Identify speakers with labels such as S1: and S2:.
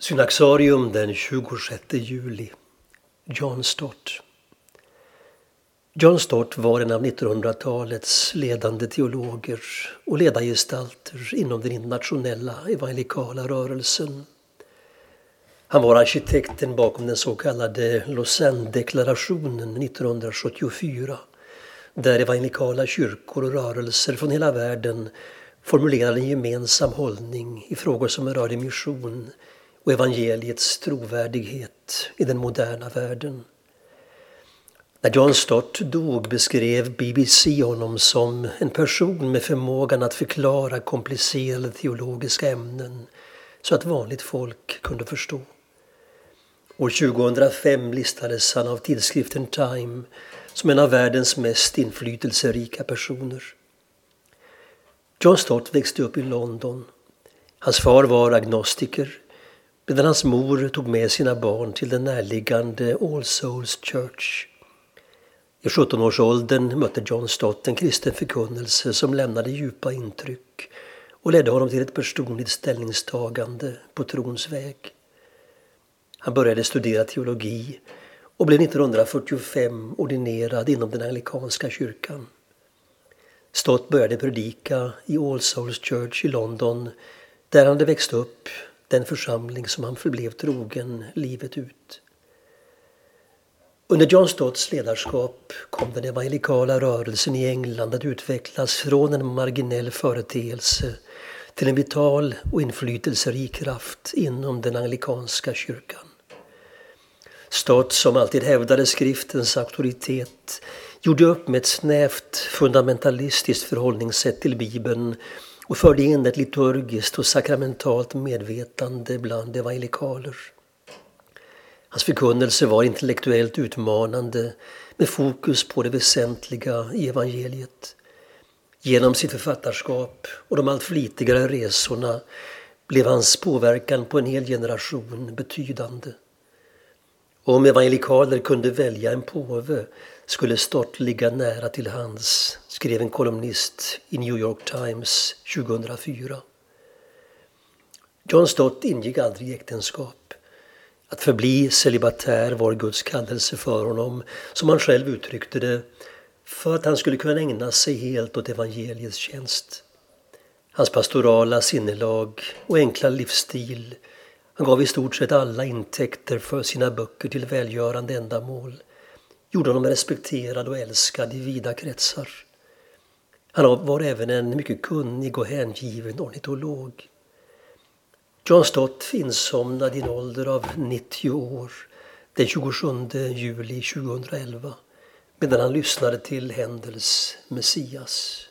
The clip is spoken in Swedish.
S1: Synaxarium den 26 juli. John Stott. John Stott var en av 1900-talets ledande teologer och ledargestalter inom den internationella evangelikala rörelsen. Han var arkitekten bakom den så kallade Lausanne-deklarationen 1974 där evangelikala kyrkor och rörelser från hela världen formulerade en gemensam hållning i frågor som rörde mission och evangeliets trovärdighet i den moderna världen. När John Stott dog beskrev BBC honom som en person med förmågan att förklara komplicerade teologiska ämnen så att vanligt folk kunde förstå. År 2005 listades han av tidskriften Time som en av världens mest inflytelserika personer. John Stott växte upp i London. Hans far var agnostiker medan hans mor tog med sina barn till den närliggande All Souls Church. I 17-årsåldern mötte John Stott en kristen förkunnelse som lämnade djupa intryck och ledde honom till ett personligt ställningstagande på trons väg. Han började studera teologi och blev 1945 ordinerad inom den anglikanska kyrkan. Stott började predika i All Souls Church i London där han hade växt upp den församling som han förblev trogen livet ut. Under John Stotts ledarskap kom den evangelikala rörelsen i England att utvecklas från en marginell företeelse till en vital och inflytelserik kraft inom den anglikanska kyrkan. Stott, som alltid hävdade skriftens auktoritet, gjorde upp med ett snävt fundamentalistiskt förhållningssätt till Bibeln och förde in ett liturgiskt och sakramentalt medvetande bland evangelikaler. Hans förkunnelse var intellektuellt utmanande med fokus på det väsentliga i evangeliet. Genom sitt författarskap och de allt flitigare resorna blev hans påverkan på en hel generation betydande. Om evangelikaler kunde välja en påve skulle Stott ligga nära till hands, skrev en kolumnist i New York Times 2004. John Stott ingick aldrig i äktenskap. Att förbli celibatär var Guds kallelse för honom, som han själv uttryckte det, för att han skulle kunna ägna sig helt åt evangeliets tjänst. Hans pastorala sinnelag och enkla livsstil han gav i stort sett alla intäkter för sina böcker till välgörande ändamål gjorde honom respekterad och älskad i vida kretsar. Han var även en mycket kunnig och hängiven ornitolog. John Stott insomnade i en ålder av 90 år den 27 juli 2011 medan han lyssnade till Händels Messias.